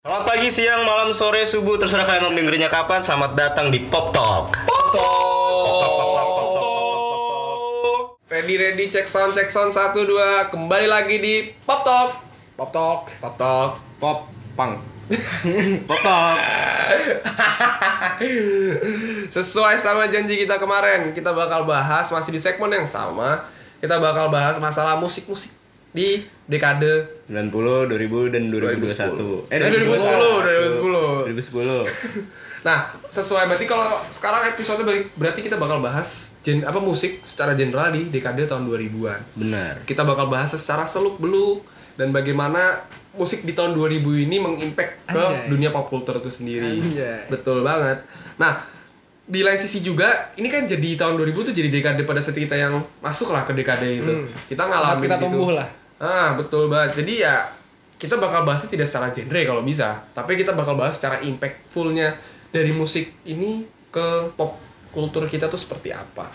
Selamat pagi, siang, malam, sore, subuh, terserah kalian mau dengerinnya kapan. Selamat datang di Pop Talk. Ready ready cek sound cek sound satu dua kembali lagi di Pop Talk Pop Talk. Pop Talk Pop Pang. Pop Talk. Sesuai sama janji kita kemarin kita bakal bahas masih di segmen yang sama kita bakal bahas masalah musik-musik di dekade 90, 2000 dan 2021. Eh 2010 2010 2010. Nah sesuai berarti kalau sekarang episode berarti kita bakal bahas gen, apa musik secara general di dekade tahun 2000-an Benar. kita bakal bahas secara seluk beluk dan bagaimana musik di tahun 2000 ini mengimpact ke Anjay. dunia pop culture itu sendiri. Anjay. Betul banget. Nah, di lain sisi juga ini kan jadi tahun 2000 tuh jadi dekade pada saat kita yang masuk lah ke dekade itu. Hmm. Kita ngalamin Kita tumbuh lah. Ah, betul banget. Jadi ya kita bakal bahasnya tidak secara genre kalau bisa, tapi kita bakal bahas secara impactfulnya dari musik ini ke pop kultur kita tuh seperti apa.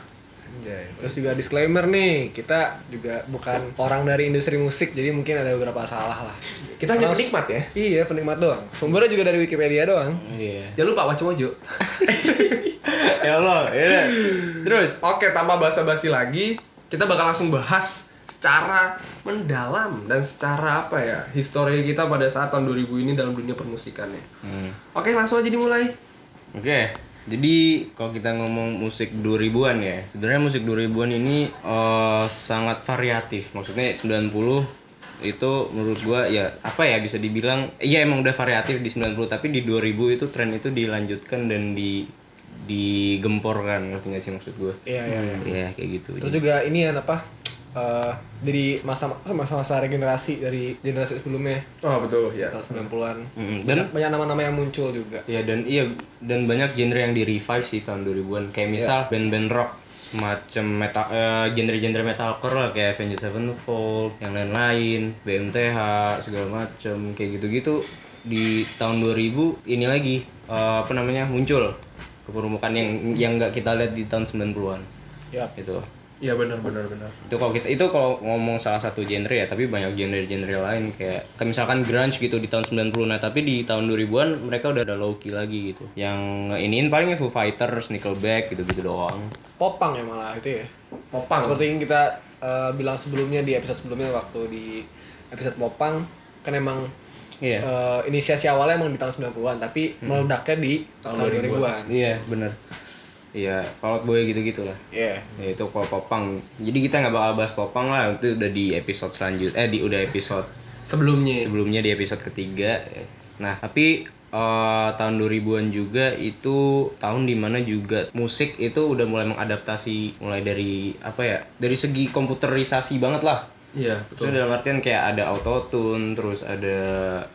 Anjay. Terus juga disclaimer nih, kita juga bukan orang dari industri musik, jadi mungkin ada beberapa salah lah. Kita hanya penikmat ya. Iya, penikmat doang. Sumbernya juga dari Wikipedia doang. Iya. Jangan lupa Wacomojo. ya Allah, ya. Terus Oke, tanpa basa-basi lagi, kita bakal langsung bahas secara mendalam dan secara apa ya, histori kita pada saat tahun 2000 ini dalam dunia permusikannya. Hmm. Oke, langsung aja dimulai. Oke, jadi kalau kita ngomong musik 2000-an ya, sebenarnya musik 2000-an ini eh, sangat variatif. Maksudnya 90 itu menurut gua ya apa ya bisa dibilang iya emang udah variatif di 90 tapi di 2000 itu tren itu dilanjutkan dan di digemporkan ngerti gak sih maksud gua? Iya, iya, iya. Iya kayak gitu. Terus juga ini ya apa? Eh, dari masa masa-masa regenerasi dari generasi sebelumnya Oh, betul, ya. tahun 90-an. Mm-mm. Dan banyak nama-nama yang muncul juga. Ya dan iya dan banyak genre yang di revive sih tahun 2000-an. Kayak misal band-band rock semacam metal eh, genre-genre metalcore lah kayak Avenged Sevenfold, yang lain-lain, BMTH segala macam kayak gitu-gitu di tahun 2000 ini lagi eh, apa namanya muncul ke permukaan yang yang nggak kita lihat di tahun 90-an Yap. gitu. Iya, benar benar benar. Itu kalau kita itu kalau ngomong salah satu genre ya, tapi banyak genre-genre lain kayak kayak misalkan grunge gitu di tahun 90 nah tapi di tahun 2000-an mereka udah ada low key lagi gitu. Yang iniin paling Foo Fighters, Nickelback gitu-gitu doang. Popang ya malah itu ya. Popang. Seperti yang kita eh, bilang sebelumnya di episode sebelumnya waktu di episode Popang kan emang Iya. eh, inisiasi awalnya emang di tahun 90-an tapi meledaknya di tahun, Tahun 2000-an. 2000-an. Iya, bener Iya, Fall Out Boy gitu-gitu lah. Iya. Ya itu kalau popang. Jadi kita nggak bakal bahas popang lah, itu udah di episode selanjutnya. Eh di udah episode Sebelumnya. sebelumnya di episode ketiga. Nah, tapi eh, tahun 2000-an juga itu tahun di mana juga musik itu udah mulai mengadaptasi mulai dari apa ya? Dari segi komputerisasi banget lah. Iya, Itu betul. dalam artian kayak ada autotune, terus ada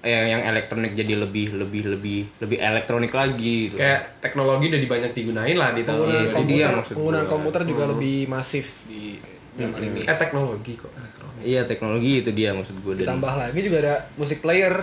eh, yang elektronik jadi lebih lebih lebih lebih elektronik lagi gitu. Kayak teknologi udah banyak digunain lah di tahun Penggunaan itu 2000. dia komputer, penggunaan komputer juga lebih masif di zaman ini. Eh, teknologi kok. Elektronik. Iya, teknologi itu dia maksud gue dan Ditambah lagi juga ada musik player,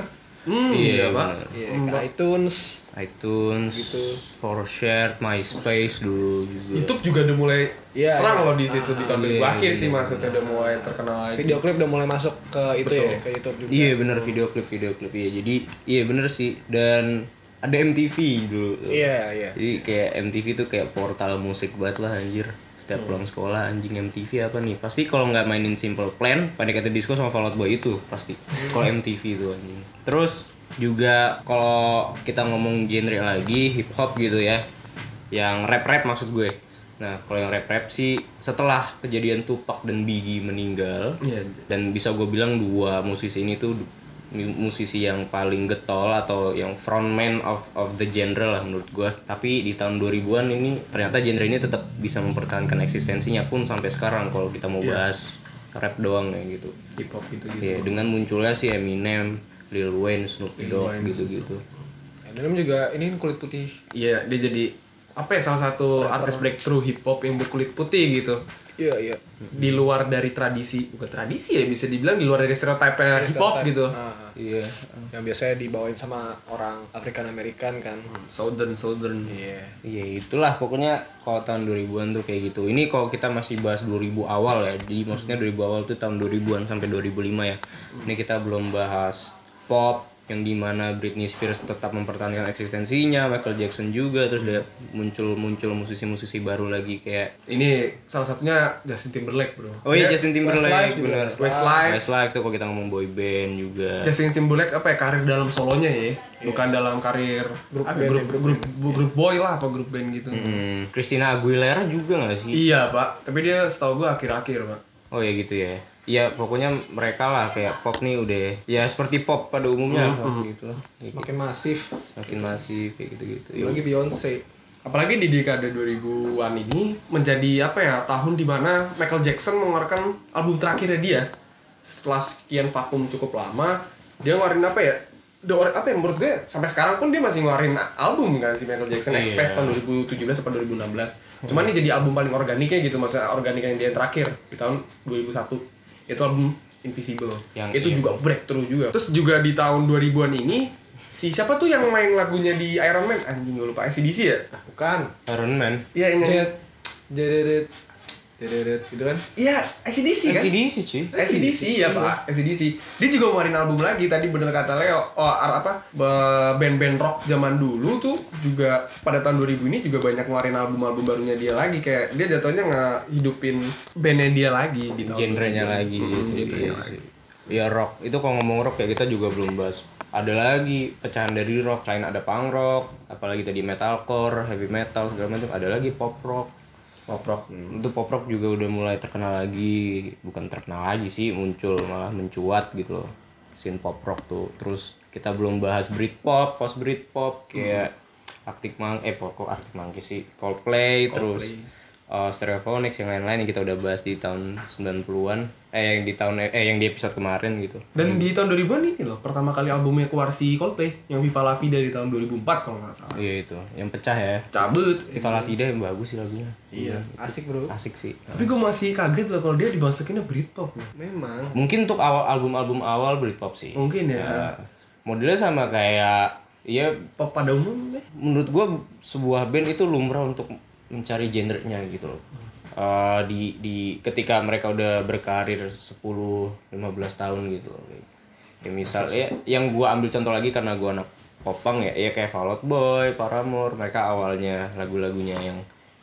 Hmm, Iya, iya, Pak. benar. iya, kayak iTunes. iTunes, Gitu. for shared, MySpace dulu juga. YouTube juga udah mulai Iya, terang iya. loh di situ di tahun 2000 iya, akhir iya, sih maksudnya udah mulai terkenal lagi. Video klip udah mulai masuk ke itu Betul. ya, ke YouTube juga. Iya bener video klip video klip iya jadi iya bener sih dan ada MTV dulu. Iya, iya. Jadi kayak MTV tuh kayak portal musik banget lah anjir. Setiap pulang sekolah anjing MTV apa nih? Pasti kalau nggak mainin Simple Plan, Panic at the Disco sama Fall Out Boy itu pasti. Kalau MTV itu anjing. Terus juga kalau kita ngomong genre lagi hip hop gitu ya. Yang rap-rap maksud gue. Nah, kalau yang rap-rap sih setelah kejadian Tupac dan Biggie meninggal, Iya. dan bisa gue bilang dua musisi ini tuh musisi yang paling getol atau yang frontman of of the genre lah menurut gue tapi di tahun 2000-an ini ternyata genre ini tetap bisa mempertahankan eksistensinya pun sampai sekarang kalau kita mau bahas rap doang ya gitu Hip hop gitu gitu. ya dengan munculnya si Eminem Lil Wayne Snoop Dogg gitu-gitu Eminem juga ini kulit putih. Iya, dia jadi apa ya salah satu artis breakthrough hip hop yang berkulit putih gitu. Iya, iya. Di luar dari tradisi, bukan tradisi ya bisa dibilang di luar dari stereotipe hip hop gitu. Ah, iya yang biasanya dibawain sama orang African American kan. Southern Southern. Iya. Iya itulah pokoknya kalau tahun 2000-an tuh kayak gitu. Ini kalau kita masih bahas 2000 awal ya. Jadi maksudnya 2000 awal tuh tahun 2000-an sampai 2005 ya. Ini kita belum bahas pop, yang di mana Britney Spears tetap mempertahankan eksistensinya, Michael Jackson juga, terus ada muncul muncul musisi-musisi baru lagi kayak Ini salah satunya Justin Timberlake, Bro. Oh iya Dia- Justin Westlife Timberlake juga, benar. Westlife. Westlife tuh kalau kita ngomong boy band juga. Justin Timberlake apa ya karir dalam solonya ya, bukan dalam karir Grup apa ya, band grup, ya, grup grup, grup, boy lah apa grup band gitu. Hmm, Christina Aguilera juga gak sih? Iya pak, tapi dia setahu gua akhir-akhir pak. Oh ya gitu ya. Iya pokoknya mereka lah kayak pop nih udah ya seperti pop pada umumnya lah, gitu lah. Semakin masif. Semakin masih kayak gitu-gitu. Ya, Lagi Beyonce. Apalagi di dekade 2000-an ini menjadi apa ya tahun di mana Michael Jackson mengeluarkan album terakhirnya dia setelah sekian vakum cukup lama dia ngeluarin apa ya The Or- apa ya menurut gue sampai sekarang pun dia masih ngeluarin album kan si Michael Jackson Iya. Express tahun 2017 atau 2016 cuman ini jadi album paling organiknya gitu maksudnya organik yang dia terakhir di tahun 2001 itu album Invisible Yang itu iya. juga breakthrough juga terus juga di tahun 2000-an ini si siapa tuh yang main lagunya di Iron Man anjing gue lupa ACDC ya Ah, bukan. Iron Man. Iya yang Jet. Jedet. Gitu kan? Iya, ACDC kan? ACDC cuy. ACDC ya pak, ACDC. Dia juga ngeluarin album lagi tadi bener kata Leo. Oh apa band-band rock zaman dulu tuh juga pada tahun 2000 ini juga banyak ngeluarin album-album barunya dia lagi kayak dia jatuhnya ngehidupin bandnya dia lagi di tahun Genrenya 2000. lagi Mm, gitu. genrenya Iya lagi. sih. Ya rock. Itu kalau ngomong rock ya kita juga belum bahas. Ada lagi pecahan dari rock selain ada punk rock, apalagi tadi metalcore, heavy metal segala macam, ada lagi pop rock. Pop rock. Itu pop rock juga udah mulai terkenal lagi, bukan terkenal lagi sih, muncul malah mencuat gitu loh. Scene pop rock tuh. Terus kita belum bahas Britpop, post Britpop kayak Arctic Monkeys, eh pokok Arctic Monkeys sih, Coldplay, terus uh, Stereophonics yang lain-lain yang kita udah bahas di tahun 90-an, eh yang di tahun eh yang di episode kemarin gitu. Dan di tahun 2000-an ini loh, pertama kali albumnya keluar si Coldplay yang Viva La Vida di tahun 2004 kalau nggak salah. Iya itu, yang pecah ya. Cabut. Viva La Vida yang bagus sih lagunya. Iya. Asik bro. Asik sih. Tapi gue masih kaget loh kalau dia dimasukinnya Britpop loh. Memang. Mungkin untuk awal album-album awal Britpop sih. Mungkin ya. Ya, modelnya sama kayak ya Pop pada umumnya. menurut gua sebuah band itu lumrah untuk mencari genrenya gitu loh. Eh, di di ketika mereka udah berkarir 10 15 tahun gitu loh. Kayak misal ya yang gua ambil contoh lagi karena gua anak popang ya ya kayak Fall Out Boy, Paramore, mereka awalnya lagu-lagunya yang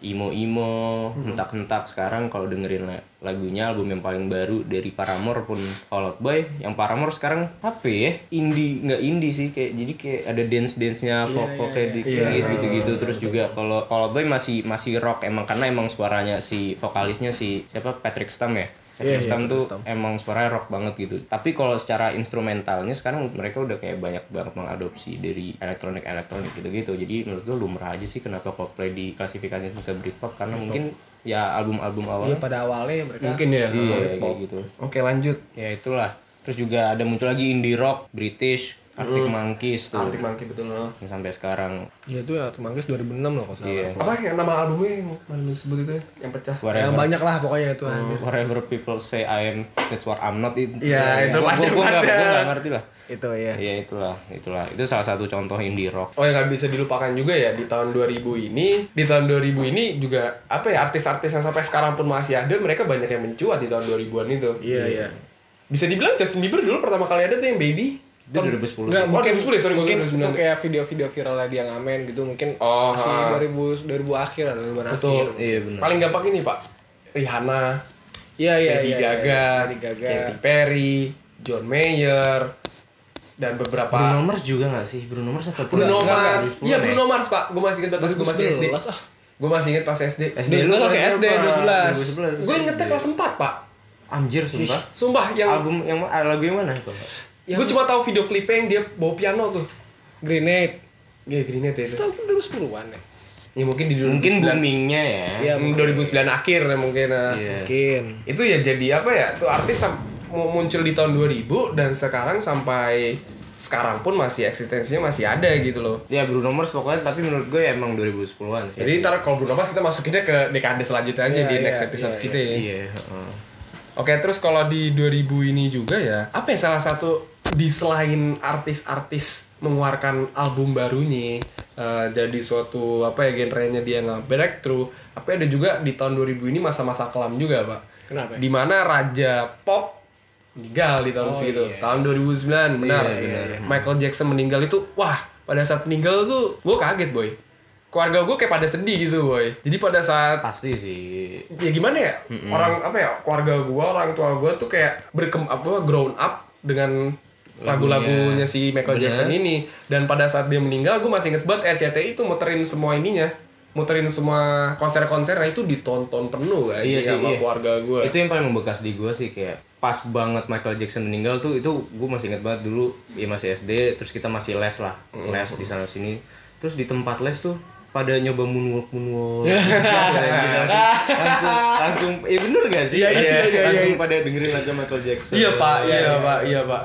emo-emo, hentak-hentak. Sekarang kalau dengerin la- lagunya album yang paling baru dari Paramore pun Fall Out Boy, yang Paramore sekarang apa ya? Indie nggak indie sih kayak jadi kayak ada dance-dance-nya vokal kayak dikit gitu-gitu terus juga kalau Fall Out Boy masih masih rock emang karena emang suaranya si vokalisnya si siapa? Patrick Stump ya. Patrick Stump tuh emang suaranya rock banget gitu. Tapi kalau secara instrumentalnya sekarang mereka udah kayak banyak banget mengadopsi dari elektronik elektronik gitu-gitu. Jadi menurut gue lumrah aja sih kenapa Coldplay diklasifikasikan ke Britpop karena mungkin ya album-album Iya awalnya pada awalnya mereka. Mungkin ya. iya kayak gitu. Oke lanjut. Ya itulah. Terus juga ada muncul lagi indie rock British, Arctic Monkeys tuh Arctic Monkey betul loh. yang sampai sekarang Iya itu ya Mangkis 2006 loh kalau salah. Iya. Apa yang nama albumnya yang mana sebut itu ya? Yang pecah? Yang whatever banyak lah pokoknya itu anjir. whatever people say I am that's what I'm not itu Iya, itu gua, gua, gua, banget. nggak ngerti lah Itu ya. Iya itulah, itulah. Itu salah satu contoh indie rock. Oh yang nggak bisa dilupakan juga ya di tahun 2000 ini, di tahun 2000 ini juga apa ya artis-artis yang sampai sekarang pun masih ada, mereka banyak yang mencuat di tahun 2000-an itu. Iya iya. Bisa dibilang Justin Bieber dulu pertama kali ada tuh yang Baby. Itu 2010 Enggak, sih. mungkin, 2010 ya, sorry, gua mungkin kira itu 2009. kayak video-video viralnya dia ngamen gitu mungkin Oh, masih ha. 2000 2000 akhir atau 2000 akhir. Betul. Iya benar. Paling gampang ini Pak, Rihanna, Iya iya Lady iya. Gaga, iya. Lady Gaga. Katy Perry, John Mayer, dan beberapa Bruno Mars juga gak sih? Bruno Mars apa? Bruno Mars. 2010 Iya ya? Bruno Mars Pak, gue masih inget pas gue masih SD. 2011 ah. Gue masih inget pas SD. SD lu masih SD, berapa? 2011. 2011. Gue ingetnya kelas 4 Pak. Anjir sumpah. Sumpah yang Album yang lagu yang mana itu? Gue cuma tahu video klipnya yang dia bawa piano tuh. Grenade. Iya Grenade ya itu. Tahu 2010-an ya. Ya mungkin di 2009. Mungkin boomingnya ya. Iya, Hmm, 2009 akhir ya mungkin. nah. Iya. Mungkin. Itu ya jadi apa ya? Tuh artis mau muncul di tahun 2000 dan sekarang sampai sekarang pun masih eksistensinya masih ada gitu loh. Ya Bruno Mars pokoknya tapi menurut gue emang 2010-an sih. Jadi ntar kalau Bruno Mars kita masukinnya ke dekade selanjutnya aja Iya, di iya, next episode iya, kita ya. Iya, heeh. Oke, terus kalau di 2000 ini juga ya, apa ya salah satu di selain artis-artis mengeluarkan album barunya, eh, jadi suatu apa ya genrenya dia nggak breakthrough, apa ada juga di tahun 2000 ini masa-masa kelam juga, Pak. Kenapa? ya? Di mana raja pop meninggal di tahun Oh, segitu. iya. Tahun 2009, benar. Iya, iya, iya. Michael Jackson meninggal itu, wah, pada saat meninggal tuh gue kaget, boy. Keluarga gue kayak pada sedih gitu, boy. Jadi pada saat Pasti sih. ya gimana ya orang apa ya keluarga gue orang tua gue tuh kayak berkem apa grown up dengan lagu-lagunya si Michael Bener. Jackson ini. Dan pada saat dia meninggal gue masih inget banget RCTI itu muterin semua ininya. Muterin semua konser-konsernya itu ditonton penuh kan Iya sih, sama iya. keluarga gue Itu yang paling membekas di gue sih kayak pas banget Michael Jackson meninggal tuh itu gue masih inget banget dulu ya masih SD terus kita masih les lah. Les di sana sini. Terus di tempat les tuh pada nyoba moonwalk moonwalk langsung langsung langsung eh bener gak sih Iya, iya, langsung, iya, iya, langsung iya. pada dengerin lagu Michael Jackson iya pak iya pak iya pak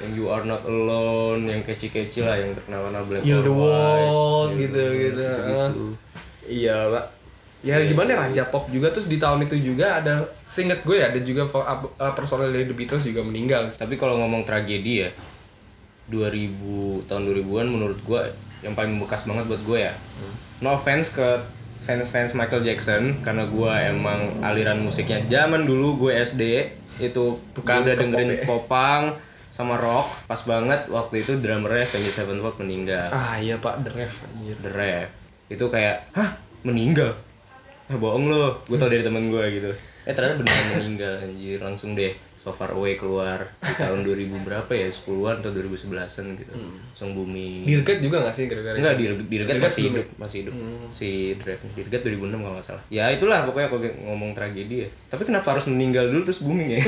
yang You Are Not Alone yang kece-kece lah yang terkenal kenal Black Heal the world gitu gitu. Gitu. Iya, Pak. Ya gimana ya, Raja Pop juga terus di tahun itu juga ada seinget gue ya ada juga uh, uh, personel dari The Beatles juga meninggal. Tapi kalau ngomong tragedi ya 2000 tahun 2000-an menurut gua yang paling membekas banget buat gue ya. No offense ke fans-fans Michael Jackson karena gua emang aliran musiknya zaman dulu gue SD itu Bukan udah dengerin pop ya. popang sama rock pas banget waktu itu drummernya Avenged Sevenfold meninggal. Ah iya Pak, The Ref anjir. The Rap itu kayak hah? Meninggal? Ah bohong lo gue tau dari temen gue gitu eh ternyata beneran meninggal anjir langsung deh So Far Away keluar di tahun 2000 berapa ya 10-an atau 2011an gitu langsung booming Dirgat juga gak sih gara-gara Enggak? Dir Dirgat masih belum hidup, masih hidup. Si Drive Dirgat 2006 kalau nggak salah. Ya itulah pokoknya kalau ngomong tragedi ya. Tapi kenapa harus meninggal dulu terus booming ya?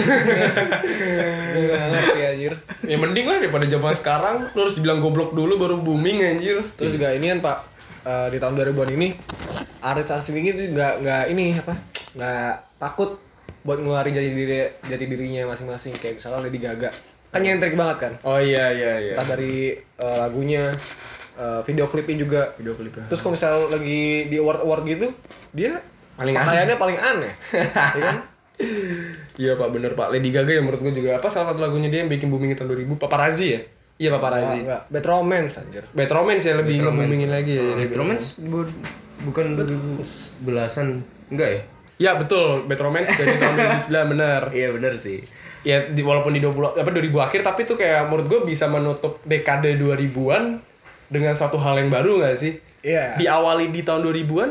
Gak ngerti anjir. Ya mending lah daripada zaman sekarang lu harus dibilang goblok dulu baru booming anjir. Terus juga ini kan Pak eh, di tahun 2000-an ini artis asing ini tuh nggak nggak ini apa nggak takut buat ngeluarin jati diri jati dirinya masing-masing kayak misalnya Lady Gaga kan nyentrik banget kan Oh iya iya iya. entah dari eh, lagunya eh, video klipnya juga Video klipnya. terus kalau misal lagi di award award gitu dia Paling pakaiannya paling aneh ya kan Iya Pak, bener Pak. Lady Gaga yang menurut gue juga apa salah satu lagunya dia yang bikin booming tahun 2000 Paparazzi ya? Iya Paparazzi. enggak bad romance anjir Bad Romance ya lebih nge-boomingin lagi ya. Bad Romance bu- bukan 2000 belasan enggak ya? Ya betul, Bad Romance dari tahun 2009 bener. Iya benar sih. Ya di, walaupun di 20 apa 2000 akhir tapi itu kayak menurut gue bisa menutup dekade 2000-an dengan suatu hal yang baru gak sih? Iya. Diawali di tahun 2000-an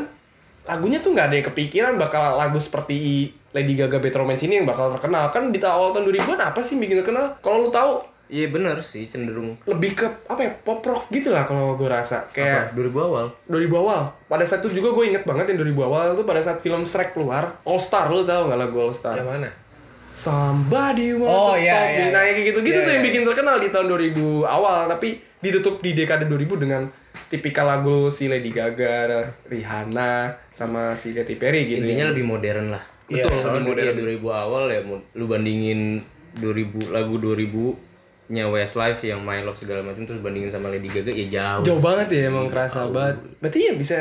lagunya tuh nggak ada yang kepikiran bakal lagu seperti Lady Gaga Bad Romance ini yang bakal terkenal. Kan di awal tahun 2000-an apa sih yang bikin terkenal? Kalau lu tahu Iya benar sih cenderung lebih ke apa ya pop rock gitu lah kalau gue rasa kayak apa? 2000 awal. 2000 awal pada saat itu juga gue inget banget yang 2000 awal tuh pada saat film Shrek keluar All Star lu tau gak lagu All Star yang mana Somebody wants Oh, to iya, talk iya, me. Nah iya. yang kayak gitu-gitu Iya, tuh yang iya. bikin terkenal di tahun 2000 awal Tapi ditutup di dekade 2000 dengan tipikal lagu si Lady Gaga, Rihanna, sama si Katy Perry gitu Intinya lebih modern lah. Iya, Betul, lebih lebih modern. modern. 2000 awal ya lu bandingin 2000 lagu 2000 nya Westlife yang My Love segala macam terus bandingin sama Lady Gaga ya jauh. Jauh banget ya emang kerasa banget Berarti ya bisa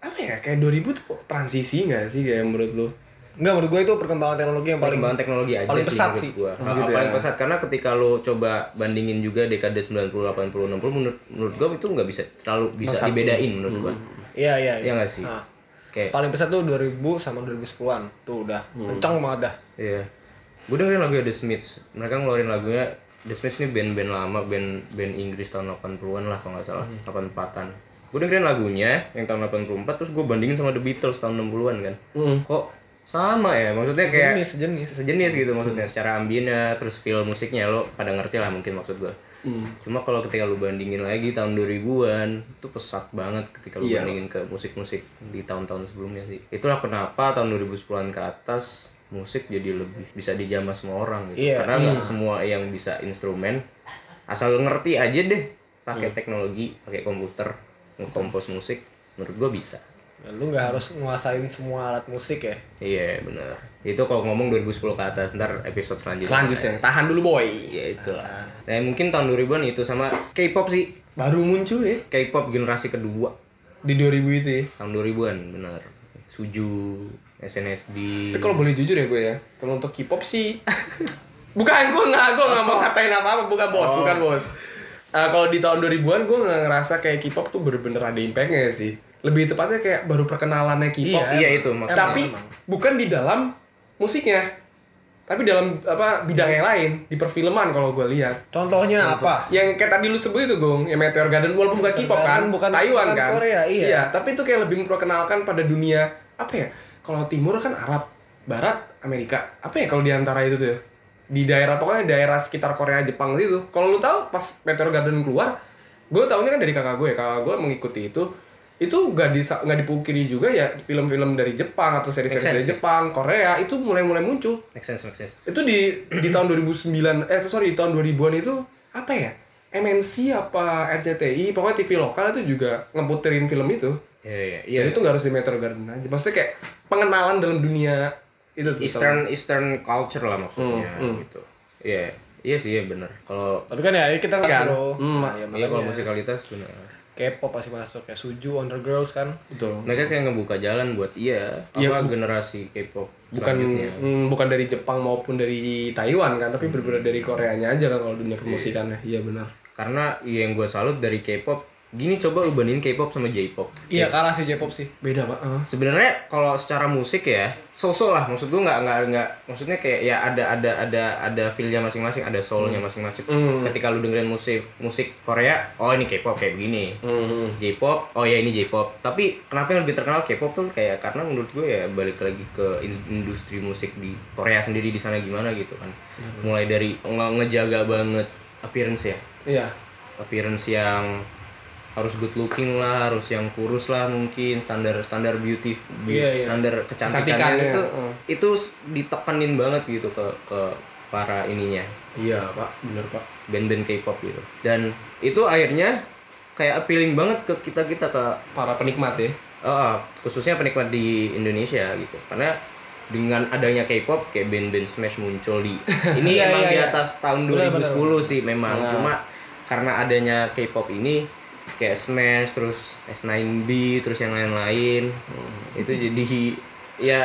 apa ya kayak 2000 tuh transisi gak sih kayak menurut lu? Enggak menurut gue itu perkembangan teknologi yang paling Perkembangan teknologi aja paling sih pesat menurut sih. gua. Oh, gitu paling ya. pesat karena ketika lo coba bandingin juga dekade 90 80 60 menurut menurut gua itu nggak bisa terlalu bisa dibedain menurut gua. Iya iya. Iya nggak sih? Nah, Kayak paling pesat tuh 2000 sama 2010-an. Tuh udah kencang banget dah. Iya. Gue dengerin lagu The Smiths. Mereka ngeluarin lagunya The Smiths ini band-band lama, band band Inggris tahun 80-an lah kalau nggak salah, 84-an. Gue dengerin lagunya yang tahun 84 terus gue bandingin sama The Beatles tahun 60-an kan. Kok sama ya? Maksudnya kayak Jenis sejenis. sejenis gitu maksudnya secara ambiennya terus feel musiknya lo pada ngerti lah mungkin maksud gue. Cuma kalau ketika lu bandingin lagi tahun 2000-an itu pesat banget ketika lu Iya. bandingin ke musik-musik di tahun-tahun sebelumnya sih. Itulah kenapa tahun 2010-an ke atas musik jadi lebih bisa dijamah semua orang gitu. Iya. Karena nggak semua yang bisa instrumen asal ngerti aja deh pakai teknologi, pakai komputer ngekompos musik menurut gua bisa. Dan lu nggak harus nguasain semua alat musik ya. Iya bener Itu kalau ngomong 2010 ke atas Ntar episode selanjutnya Selanjutnya, tahan dulu boy. Ya itulah Nah mungkin tahun 2000an itu sama K-pop sih Baru muncul ya K-pop generasi kedua di 2000 itu ya. tahun 2000-an bener Suju SNSD Tapi kalau boleh jujur ya gue ya, kalau untuk K-pop sih bukan gue nggak gue nggak mau ngatain apa apa bukan bos bukan bos. Eh, kalau di tahun 2000-an gue nggak ngerasa kayak K-pop tuh bener-bener ada impactnya sih. Lebih tepatnya kayak baru perkenalannya K-pop. Iya, itu maksudnya Tapi bukan di dalam musiknya. tapi dalam apa bidang yang lain di perfilman kalau gue lihat Contohnya apa? yang kayak tadi lu sebut itu Gong yang Meteor Garden walaupun bukan K-pop kan bukan- Taiwan bukan kan Korea, iya. tapi itu kayak lebih memperkenalkan pada dunia apa ya kalau timur kan Arab barat Amerika. Apa ya kalau di antara itu tuh ya? di daerah pokoknya daerah sekitar Korea Jepang gitu. Kalau lu tahu pas Meteor Garden keluar gue tahunya kan dari kakak gue kakak gue mengikuti itu. Itu gak disa nggak dipungkiri juga ya film-film dari Jepang atau seri-seri dari. Jepang Korea itu mulai-mulai muncul. Make sense, make sense. itu di di tahun 2009 eh sorry di tahun 2000-an itu apa ya? MNC apa RCTI pokoknya TV lokal itu juga ngeputerin film itu Iya, iya, iya itu nggak harus di Metro Garden aja maksudnya kayak pengenalan dalam dunia itu tuh Eastern Eastern culture lah maksudnya Hmm, hmm. gitu. Iya, iya sih, iya benar. Kalau Tapi kan ya kita Kan? bro. Hmm, Nah, ya, iya kalau musikalitas benar. K-pop pasti masuk kayak Suju, Wonder Girls kan. betul Mereka kayak ngebuka jalan buat iya, Iya, apa bu- generasi K-pop bukan selanjutnya. hmm, bukan dari Jepang maupun dari Taiwan kan tapi benar-benar dari Koreanya aja kan kalau dunia permusikannya iya benar Karena iya yang gue salut dari K-pop, gini coba lu bandingin K-pop sama J-pop. Iya, kalah sih J-pop sih. beda pak Ah. Sebenarnya kalau secara musik ya, so-so lah. Maksud gue nggak nggak nggak. Maksudnya kayak ya ada ada ada ada feelnya masing-masing, ada soulnya masing-masing. Hmm. Ketika lu dengerin musik musik Korea, oh ini K-pop kayak begini. Hmm. J-pop, oh ya ini J-pop. Tapi kenapa yang lebih terkenal K-pop tuh kayak karena menurut gue ya balik lagi ke in- industri musik di Korea sendiri di sana gimana gitu kan. Mulai dari nge- ngejaga banget appearance ya. iya Appearance yang harus good looking lah, harus yang kurus lah mungkin standar standar beauty, be- Iya, iya. standar kecantikannya Kecantikannya, itu uh. itu ditekenin banget gitu ke ke para ininya iya pak bener pak band-band K-pop gitu. Dan itu akhirnya kayak appealing banget ke kita kita ke para penikmat ya Oh, khususnya penikmat di Indonesia gitu. Karena dengan adanya K-pop kayak band-band Smash muncul di ini Iya, emang iya, di iya. atas tahun Benar, 2010 benar, sih memang. Nah. Cuma karena adanya K-pop ini kayak Smash terus S9B terus yang lain-lain. Itu jadi ya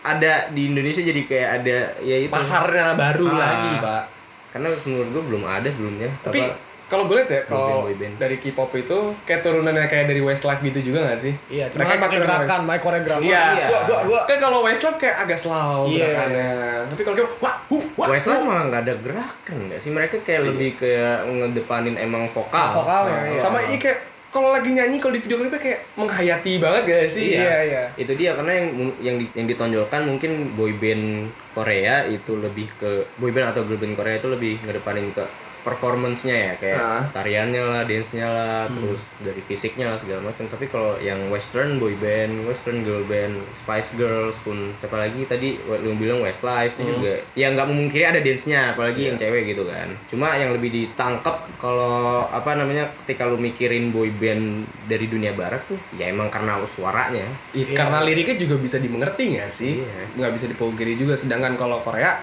ada di Indonesia jadi kayak ada ya itu. Pasarnya baru Ah. lagi pak. Karena menurut gue belum ada sebelumnya. Tapi Apa- kalau gue lihat ya kalau boyband. dari K-pop itu kayak turunannya kayak dari Westlife gitu juga gak sih Iya, cuma Mereka pakai gerakan, pakai koreografi. Iya, Iya. gua, gua, gua, kan kalau Westlife kayak agak slow Iya. gerakannya. Tapi kalau kayak wah, hu, wah, Westlife malah nggak ada gerakan nggak sih mereka kayak lebih kayak ngedepanin emang vokal Vokalnya, Nah, iya. sama ini kayak kalau lagi nyanyi kalau di video klipnya kayak menghayati banget gak sih? Iya, iya. itu dia karena yang yang di- yang ditonjolkan mungkin boyband Korea itu lebih ke boyband atau girl band Korea itu lebih ngedepanin ke performance-nya ya kayak Ah. tariannya lah, dance-nya lah, terus dari fisiknya lah segala macam. Tapi kalau yang western boy band, western girl band, Spice Girls pun siapa lagi tadi lu bilang Westlife itu juga ya nggak memungkiri ada dance-nya apalagi yang cewek gitu kan. Cuma yang lebih ditangkap kalau apa namanya ketika lu mikirin boy band dari dunia barat tuh ya emang karena suaranya. Iya, Karena liriknya juga bisa dimengerti gak sih? Iya. Nggak bisa dipungkiri juga. Sedangkan kalau Korea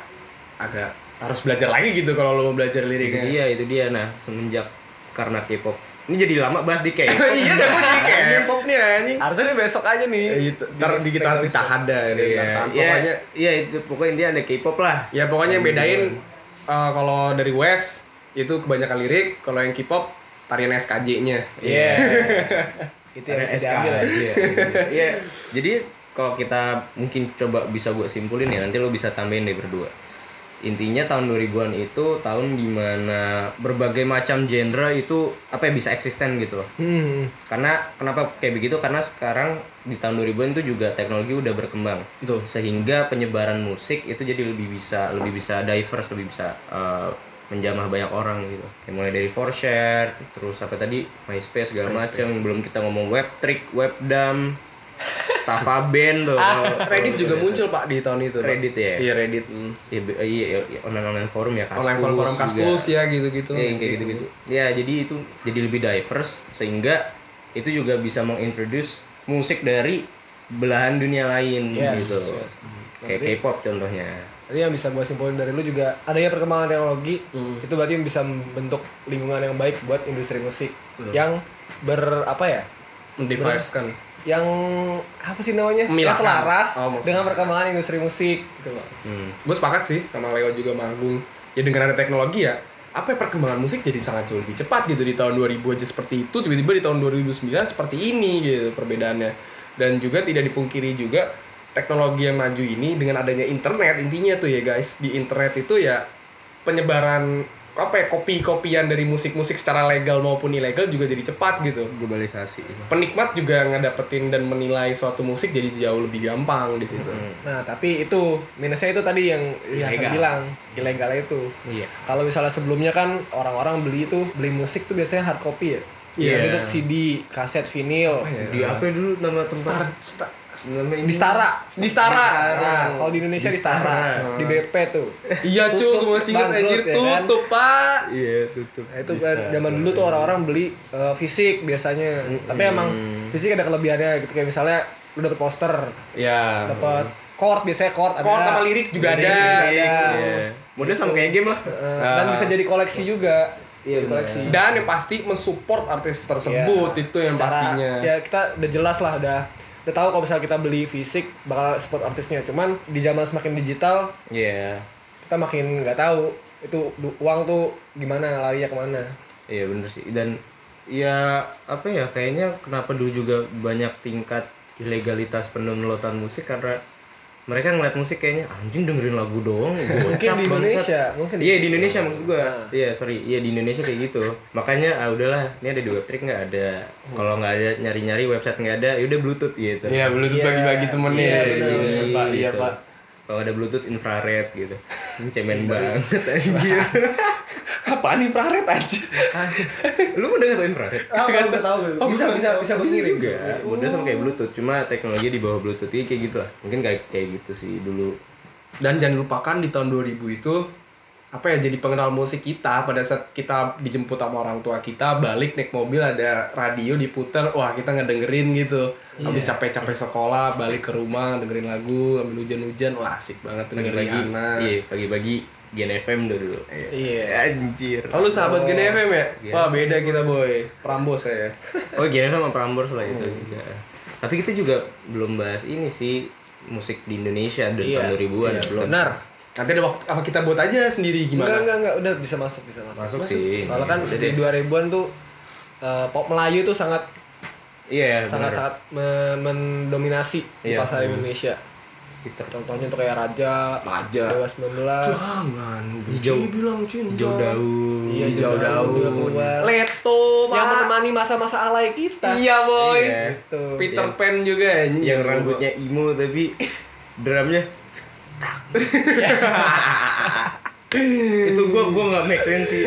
agak harus belajar lagi gitu kalau lo mau belajar Itu liriknya. dia, itu dia. Nah, semenjak karena K-pop ini jadi lama bahas di K-pop. iya, dah gue jadi K-pop nih anjing. Harusnya nih besok aja nih. Itu, ntar di kita dah ini. Iya, Pokoknya iya itu pokoknya intinya ada K-pop lah. Ya pokoknya yang bedain eh, kalau dari West itu kebanyakan lirik, kalau yang K-pop tarian SKJ-nya. Iya. Itu yang bisa diambil ya. Iya. Iya. Jadi kalau kita mungkin coba bisa gue simpulin ya nanti lo bisa tambahin deh berdua. Intinya tahun 2000-an itu tahun di mana berbagai macam genre itu apa ya bisa eksisten gitu loh. Hmm. Karena kenapa kayak begitu? Karena sekarang di tahun 2000-an itu juga teknologi udah berkembang. Betul. Sehingga penyebaran musik itu jadi lebih bisa lebih bisa diverse, lebih bisa eh, menjamah banyak orang gitu. Kayak mulai dari 4share, terus apa tadi MySpace segala macam, belum kita ngomong webtrick, webdam, Staffa Band tuh. Ah, Reddit juga muncul Pak di tahun itu. Reddit ya? Iya Reddit. hmm. Iya, be- iya, iya, online-online forum ya, Kaskus Online forum forum kaskus ya gitu-gitu. Iya, kayak gitu-gitu. Ya, jadi itu jadi lebih diverse sehingga itu juga bisa mengintroduce musik dari belahan dunia lain Yes, gitu. yes. Kayak K-pop contohnya. Jadi yang bisa gue simpulin dari lu juga adanya perkembangan teknologi itu berarti bisa membentuk lingkungan yang baik buat industri musik yang ber apa ya Device kan. Yang apa sih namanya yang selaras Oh, maksudnya. dengan perkembangan industri musik gitu loh. Hmm. Gue sepakat sih sama Leo juga Magung. Ya dengan ada teknologi ya, apa ya, perkembangan musik jadi sangat jauh lebih cepat gitu di tahun 2000 aja seperti itu, tiba-tiba di tahun 2009 seperti ini gitu perbedaannya. Dan juga tidak dipungkiri juga teknologi yang maju ini dengan adanya internet intinya tuh ya guys di internet itu ya penyebaran apa ya kopi-kopian dari musik-musik secara legal maupun ilegal juga jadi cepat gitu globalisasi penikmat juga ngedapetin dan menilai suatu musik jadi jauh lebih gampang di situ Nah, tapi itu minusnya itu tadi yang ya Ilegal. bilang ilegal itu. iya Kalau misalnya sebelumnya kan orang-orang beli itu beli musik tuh biasanya hard copy ya. Iya. Bentuk CD, kaset, vinil. di apa dulu nama tempat Star, ini Di Stara. di Stara Nah, kalau di Indonesia di Di Stara. Di BP tuh. iya cuy gue masih Bangkrut, anjir ya kan? tutup pak iya tutup Nah, itu kan zaman dulu tuh orang-orang beli eh, fisik biasanya. Tapi emang fisik ada kelebihannya gitu kayak misalnya lu dapet poster, ya dapet chord biasanya chord ada. chord sama lirik juga ada Lirik, Iya. Model sama kayak game lah Eh, dan bisa jadi koleksi juga. Iya, koleksi. dan yang pasti mensupport artis tersebut Iya. itu yang Secara- pastinya Ya kita udah jelas lah udah udah tahu kalau misalnya kita beli fisik bakal support artisnya. Cuman di zaman semakin digital iya kita makin nggak tahu itu uang tuh gimana larinya ke mana. Iya bener sih dan ya apa ya kayaknya kenapa dulu juga banyak tingkat ilegalitas pendownloadan musik karena mereka ngeliat musik kayaknya anjing dengerin lagu doang Mungkin di bangsat." Indonesia, mungkin iya di Indonesia maksud gua Nah. iya sorry iya di Indonesia kayak gitu makanya ah udahlah ini ada di webtrick nggak ada kalau nggak ada nyari nyari website nggak ada yaudah bluetooth gitu Iya, bluetooth Iya. bagi-bagi temennya. Iya, Iya, bener. iya, Pak. Iya, Gitu. Pak. kalau ada bluetooth infrared gitu Ini cemen banget anjir Apaan infrared aja? lu udah nggak tau infrared? Ah, nggak tahu Oh, bisa bisa bisa bisa mengirim juga model sama kayak bluetooth cuma teknologi di bawah bluetooth ini kayak gitu lah. Mungkin kayak kayak gitu sih dulu. Dan jangan lupakan di tahun 2000 itu apa ya jadi pengenal musik kita pada saat kita dijemput sama orang tua kita balik naik mobil ada radio diputer wah kita ngedengerin gitu. Habis capek-capek sekolah balik ke rumah dengerin lagu ambil hujan-hujan. Wah asik banget dengerin pagi-pagi Rihanna iya pagi-pagi Gen FM dulu Iya. anjir. Oh lu sahabat Gen FM ya? Iya. Wah beda kita boy. Prambos ya oh Gen FM sama Prambors lah itu juga. Tapi kita juga belum bahas ini sih musik di Indonesia dari Iya. tahun 2000-an Iya, belum. Benar. Nanti ada waktu apa kita buat aja sendiri Enggak, gimana? enggak, enggak, udah bisa masuk, bisa masuk. Masuk sih. Soalnya kan Udah di deh. 2000-an tuh eh, pop Melayu tuh sangat iya sangat benar sangat me- mendominasi di Iya. pasar Indonesia. Peter Contohnya tuh kayak Raja, Raja. Dewa 19, Jangan Hijau. Bilang cinta hijau daun Iya, Hijau daun. Leto yang menemani masa-masa alay kita. Iya boy Iya. Gitu. Peter Pan juga ya yang rambutnya emo tapi drumnya itu gua gua nggak make sense sih.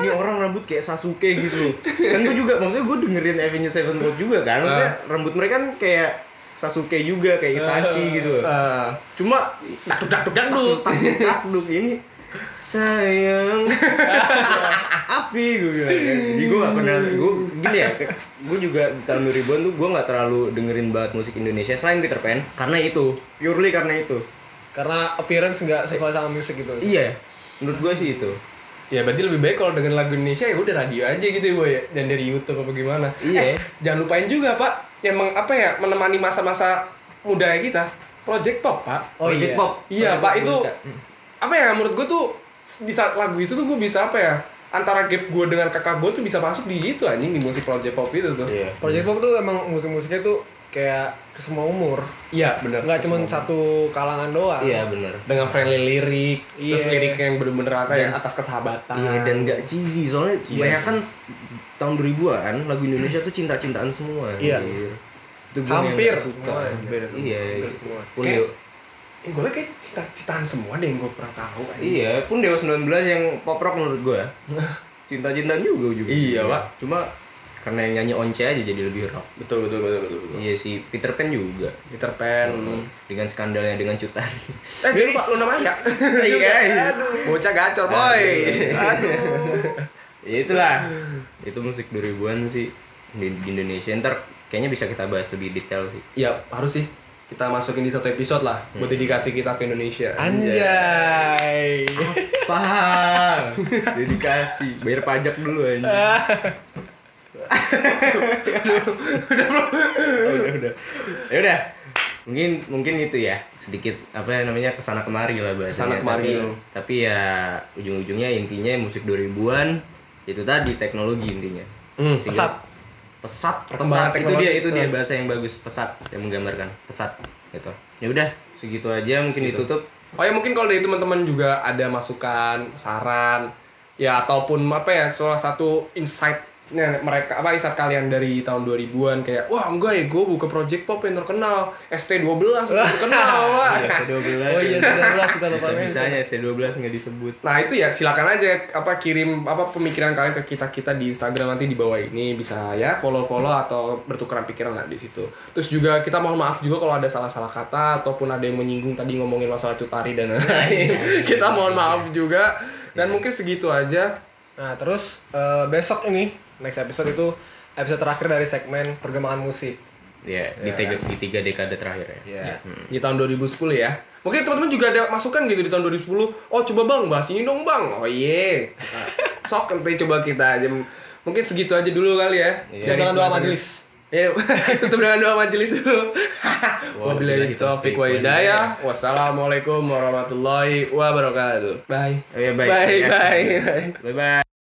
Ini orang rambut kayak Sasuke gitu. Loh kan gua juga maksudnya gua dengerin Avenged Sevenfold juga kan. Maksudnya rambut mereka kan kayak Sasuke juga kayak Itachi gitu. Loh Ah. cuma Dakduk dakduk dakduk takduk takduk ini sayang api gue bilang kan. jadi gue gak pernah gue gini ya gue juga di tahun 2000-an tuh gue gak terlalu dengerin banget musik Indonesia selain Peter Pan. Karena itu purely karena itu Karena appearance nggak sesuai sama musik gitu. iya menurut gue sih itu Ya berarti lebih baik kalau dengan lagu Indonesia ya udah radio aja gitu ya boy Dan dari Youtube apa gimana Iya. Eh, Jangan lupain juga pak Yang meng, apa ya menemani masa-masa muda kita Project Pop pak Oh, iya. Project Pop Iya Project pak Pop itu Buca. apa ya menurut gue tuh di saat lagu itu tuh gue bisa apa ya antara gap gue dengan kakak gue tuh bisa masuk di itu anjing di musik project pop itu tuh. iya Project Pop tuh emang musik-musiknya tuh kayak ke semua umur. Iya benar. Nggak cuma satu kalangan doang. iya bener dengan friendly lirik, terus Iya. lirik yang bener-bener apa ya atas kesahabatan. iya dan gak cheesy soalnya banyak kan tahun 2000-an lagu Indonesia tuh cinta-cintaan semua Iya. anjir. itu yang Hampir gak suka semua, hampir semua, iya hampir semua. pun Kayak- Eh, gue kayak cita-citaan semua deh yang gue pernah tahu. anjing. Iya, pun Dewa 19 yang pop rock menurut gua. Cinta-cintaan juga juga. Iya, Pak. Cuma karena yang nyanyi Once aja jadi lebih rock. Betul betul betul betul. betul. Iya sih, Peter Pan juga. Peter Pan. Dengan skandalnya dengan Cutari. Eh, jangan lupa lu namanya. Iya, iya. Bocah gacor, boy. Ya itulah. Itu musik 2000-an sih di, di Indonesia. Ntar kayaknya bisa kita bahas lebih detail sih. Iya, harus sih. Kita masukin di satu episode lah buat dedikasi kita ke Indonesia. Anjay. Paham. Dedikasi, bayar pajak dulu aja. udah udah. Ya udah. Mungkin mungkin itu ya sedikit apa namanya ke sana kemari lah bahasanya. Ke sana kemari. Tapi, tapi ya ujung-ujungnya intinya musik 2000-an itu tadi teknologi intinya. Hmm, Sehingga pesat. pesat pesat itu dia itu dia bahasa yang bagus pesat yang menggambarkan pesat gitu ya udah segitu aja mungkin ditutup Oh ya mungkin kalau dari teman-teman juga ada masukan, saran, ya ataupun apa ya salah satu insight-nya mereka apa insight kalian dari tahun 2000-an kayak wah enggak ya gue buka project pop yang terkenal ST12 yang terkenal wah. Iya, ST12 Oh iya, ST12 kita lupa bisa bisanya ST12 nggak disebut Nah itu ya silakan aja apa kirim apa pemikiran kalian ke kita kita di Instagram nanti di bawah ini bisa ya follow follow atau bertukaran pikiran lah di situ. Terus juga kita mohon maaf juga kalau ada salah-salah kata ataupun ada yang menyinggung tadi ngomongin masalah cutari dan lain-lain. kita mohon maaf juga dan mungkin segitu aja. Nah, terus eh, besok ini next episode itu episode terakhir dari segmen perkembangan musik. ya di tiga di tiga dekade terakhir ya Iya. di tahun 2010 ya. Mungkin teman-teman juga ada masukan gitu di tahun 2010. Oh coba bang bahas ini dong bang. Oh iya. Nah, sok nanti coba kita aja. Mungkin segitu aja dulu kali ya. Dan dengan doa majelis. Ya, tutup dengan doa majelis dulu. Wabillahi taufiq wa hidayah. Wassalamualaikum warahmatullahi wabarakatuh. Bye. Oh, ya, baik. Bye, Ya. bye, bye. bye bye